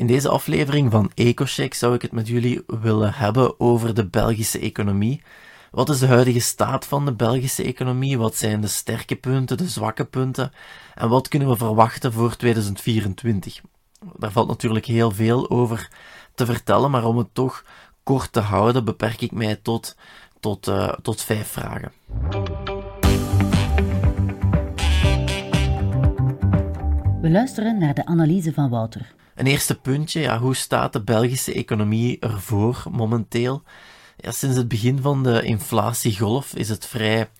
In deze aflevering van EcoCheck zou ik het met jullie willen hebben over de Belgische economie. Wat is de huidige staat van de Belgische economie? Wat zijn de sterke punten, de zwakke punten? En wat kunnen we verwachten voor 2024? Daar valt natuurlijk heel veel over te vertellen, maar om het toch kort te houden, beperk ik mij tot, tot, uh, tot vijf vragen. We luisteren naar de analyse van Wouter. Een eerste puntje, ja, hoe staat de Belgische economie ervoor momenteel? Ja, sinds het begin van de inflatiegolf is het vrij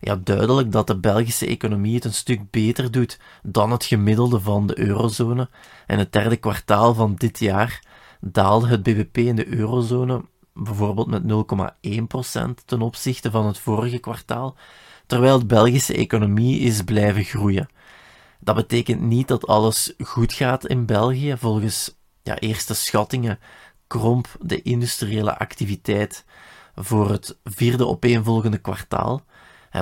ja, duidelijk dat de Belgische economie het een stuk beter doet dan het gemiddelde van de eurozone. En het derde kwartaal van dit jaar daalde het bbp in de eurozone bijvoorbeeld met 0,1% ten opzichte van het vorige kwartaal, terwijl de Belgische economie is blijven groeien. Dat betekent niet dat alles goed gaat in België. Volgens ja, eerste schattingen kromp de industriële activiteit voor het vierde opeenvolgende kwartaal.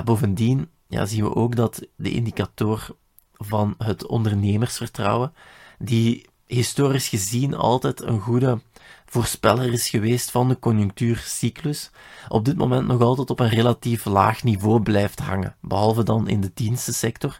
bovendien ja, zien we ook dat de indicator van het ondernemersvertrouwen, die historisch gezien altijd een goede voorspeller is geweest van de conjunctuurcyclus, op dit moment nog altijd op een relatief laag niveau blijft hangen, behalve dan in de dienstensector.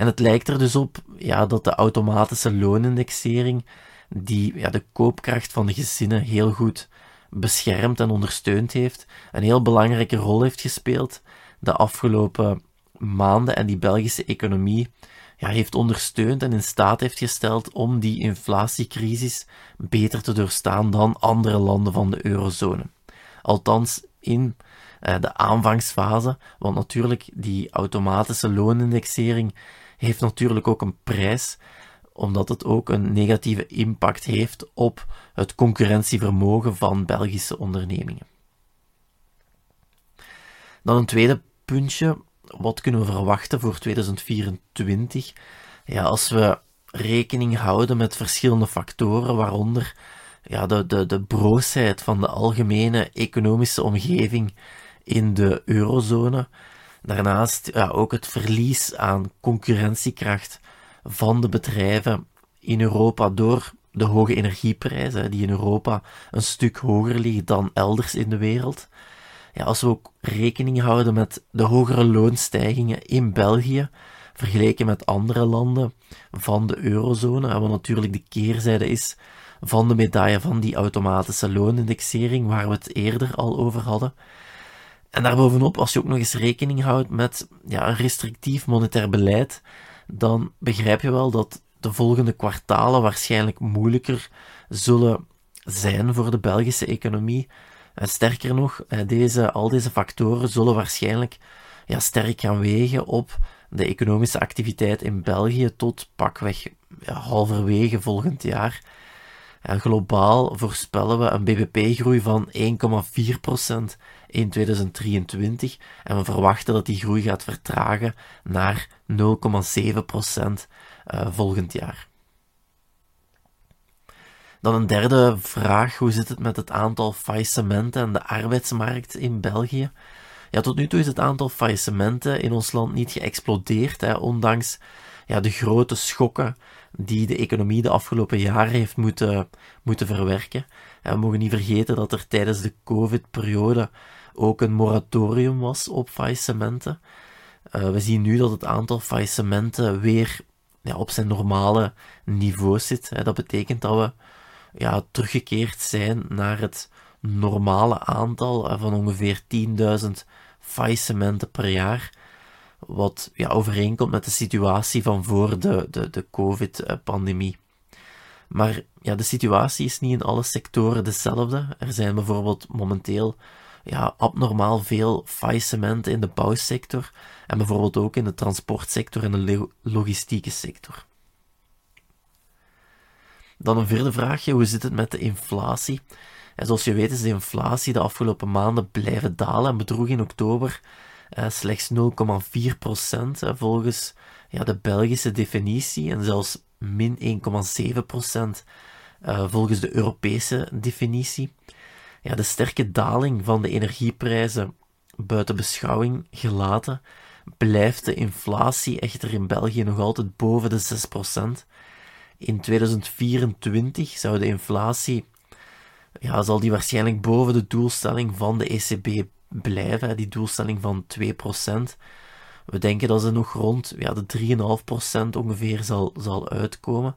En het lijkt er dus op ja, dat de automatische loonindexering, die ja, de koopkracht van de gezinnen heel goed beschermd en ondersteund heeft, een heel belangrijke rol heeft gespeeld de afgelopen maanden en die Belgische economie ja, heeft ondersteund en in staat heeft gesteld om die inflatiecrisis beter te doorstaan dan andere landen van de eurozone. Althans in eh, de aanvangsfase, want natuurlijk die automatische loonindexering heeft natuurlijk ook een prijs, omdat het ook een negatieve impact heeft op het concurrentievermogen van Belgische ondernemingen. Dan een tweede puntje wat kunnen we verwachten voor 2024? Ja, als we rekening houden met verschillende factoren, waaronder ja, de, de, de broosheid van de algemene economische omgeving in de eurozone. Daarnaast ja, ook het verlies aan concurrentiekracht van de bedrijven in Europa door de hoge energieprijzen, die in Europa een stuk hoger liggen dan elders in de wereld ja, als we ook rekening houden met de hogere loonstijgingen in België, vergeleken met andere landen van de eurozone, wat natuurlijk de keerzijde is van de medaille van die automatische loonindexering, waar we het eerder al over hadden. En daarbovenop, als je ook nog eens rekening houdt met ja, een restrictief monetair beleid, dan begrijp je wel dat de volgende kwartalen waarschijnlijk moeilijker zullen zijn voor de Belgische economie en sterker nog, deze, al deze factoren zullen waarschijnlijk ja, sterk gaan wegen op de economische activiteit in België tot pakweg halverwege volgend jaar. Globaal voorspellen we een bbp-groei van 1,4% in 2023 en we verwachten dat die groei gaat vertragen naar 0,7% uh, volgend jaar. Dan een derde vraag, hoe zit het met het aantal faillissementen en de arbeidsmarkt in België? Ja, tot nu toe is het aantal faillissementen in ons land niet geëxplodeerd, hè, ondanks ja, de grote schokken die de economie de afgelopen jaren heeft moeten, moeten verwerken. En we mogen niet vergeten dat er tijdens de COVID-periode ook een moratorium was op faillissementen. Uh, we zien nu dat het aantal faillissementen weer ja, op zijn normale niveau zit. Hè. Dat betekent dat we ja, teruggekeerd zijn naar het normale aantal van ongeveer 10.000 faillissementen per jaar. Wat ja, overeenkomt met de situatie van voor de, de, de COVID-pandemie. Maar ja, de situatie is niet in alle sectoren dezelfde. Er zijn bijvoorbeeld momenteel ja, abnormaal veel faillissementen in de bouwsector en bijvoorbeeld ook in de transportsector en de logistieke sector. Dan een vierde vraagje, hoe zit het met de inflatie? En zoals je weet is de inflatie de afgelopen maanden blijven dalen en bedroeg in oktober eh, slechts 0,4 procent volgens ja, de Belgische definitie en zelfs min 1,7 procent uh, volgens de Europese definitie. Ja, de sterke daling van de energieprijzen buiten beschouwing gelaten, blijft de inflatie echter in België nog altijd boven de 6%. In 2024 zou de inflatie, ja, zal die waarschijnlijk boven de doelstelling van de ECB blijven, die doelstelling van 2%. We denken dat ze nog rond ja, de 3,5% ongeveer zal, zal uitkomen.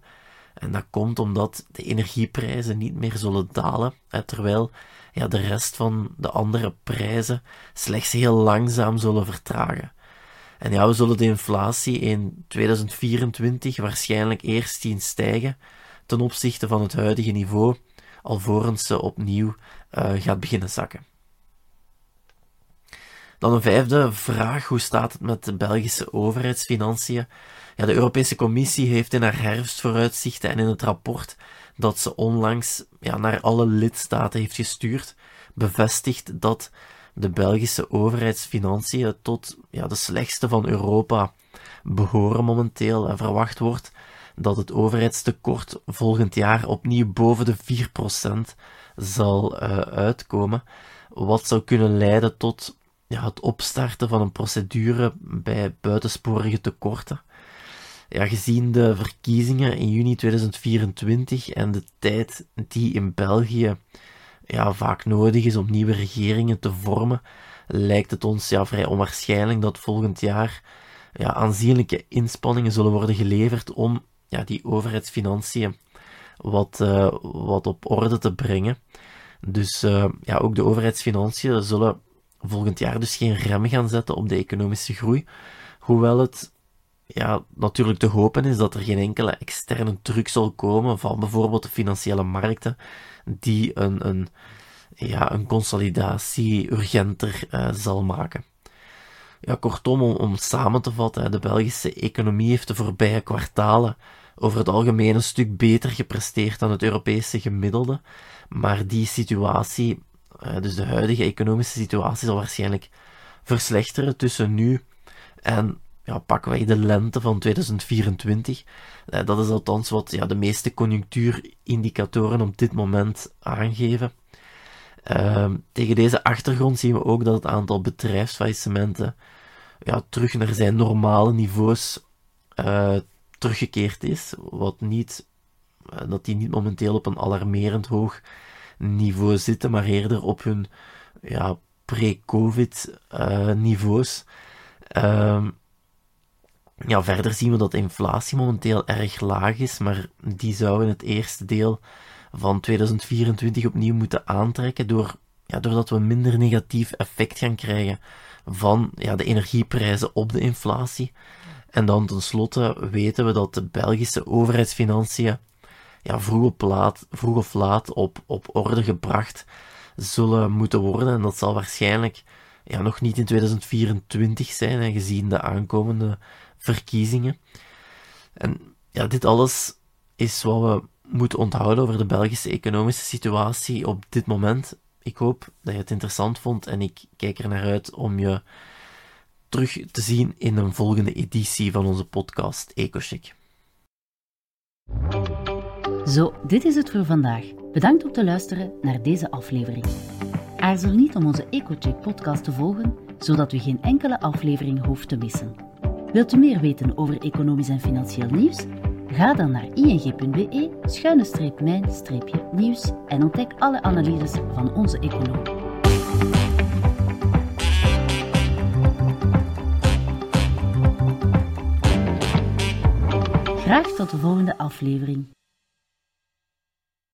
En dat komt omdat de energieprijzen niet meer zullen dalen, terwijl ja, de rest van de andere prijzen slechts heel langzaam zullen vertragen. En ja, we zullen de inflatie in 2024 waarschijnlijk eerst zien stijgen ten opzichte van het huidige niveau, alvorens ze opnieuw uh, gaat beginnen zakken. Dan een vijfde vraag, hoe staat het met de Belgische overheidsfinanciën? Ja, de Europese Commissie heeft in haar herfstvooruitzichten en in het rapport dat ze onlangs ja, naar alle lidstaten heeft gestuurd, bevestigd dat de Belgische overheidsfinanciën tot ja, de slechtste van Europa behoren momenteel en verwacht wordt dat het overheidstekort volgend jaar opnieuw boven de 4% zal uh, uitkomen, wat zou kunnen leiden tot het opstarten van een procedure bij buitensporige tekorten. Ja, gezien de verkiezingen in juni 2024 en de tijd die in België ja, vaak nodig is om nieuwe regeringen te vormen, lijkt het ons ja, vrij onwaarschijnlijk dat volgend jaar ja, aanzienlijke inspanningen zullen worden geleverd om ja, die overheidsfinanciën wat, uh, wat op orde te brengen. Dus uh, ja, ook de overheidsfinanciën zullen volgend jaar dus geen rem gaan zetten op de economische groei. Hoewel het ja, natuurlijk te hopen is dat er geen enkele externe druk zal komen van bijvoorbeeld de financiële markten, die een, een, ja, een consolidatie urgenter uh, zal maken. Ja, kortom, om, om samen te vatten, de Belgische economie heeft de voorbije kwartalen over het algemeen een stuk beter gepresteerd dan het Europese gemiddelde, maar die situatie eh, dus de huidige economische situatie zal waarschijnlijk verslechteren tussen nu en ja, pakken wij de lente van 2024. Eh, dat is althans wat ja, de meeste conjunctuurindicatoren op dit moment aangeven. Ehm, tegen deze achtergrond zien we ook dat het aantal bedrijfsfaillissementen ja, terug naar zijn normale niveaus uh, teruggekeerd is. Wat niet, dat die niet momenteel op een alarmerend hoog niveau zitten, maar eerder op hun ja, pre-COVID uh, niveaus. Uh, ja, verder zien we dat inflatie momenteel erg laag is, maar die zou in het eerste deel van 2024 opnieuw moeten aantrekken door, ja, doordat we minder negatief effect gaan krijgen van ja, de energieprijzen op de inflatie. En dan tenslotte weten we dat de Belgische overheidsfinanciën ja, vroeg, of laat, vroeg of laat op, op orde gebracht zullen moeten worden. En dat zal waarschijnlijk ja, nog niet in 2024 zijn, hè, gezien de aankomende verkiezingen. En ja, dit alles is wat we moeten onthouden over de Belgische economische situatie op dit moment. Ik hoop dat je het interessant vond en ik kijk er naar uit om je terug te zien in een volgende editie van onze podcast EcoCheck. Zo, dit is het voor vandaag. Bedankt om te luisteren naar deze aflevering. Aarzel niet om onze EcoCheck podcast te volgen, zodat u geen enkele aflevering hoeft te missen. Wilt u meer weten over economisch en financieel nieuws? Ga dan naar ing.be-mijn-nieuws en ontdek alle analyses van onze econoom. Graag tot de volgende aflevering.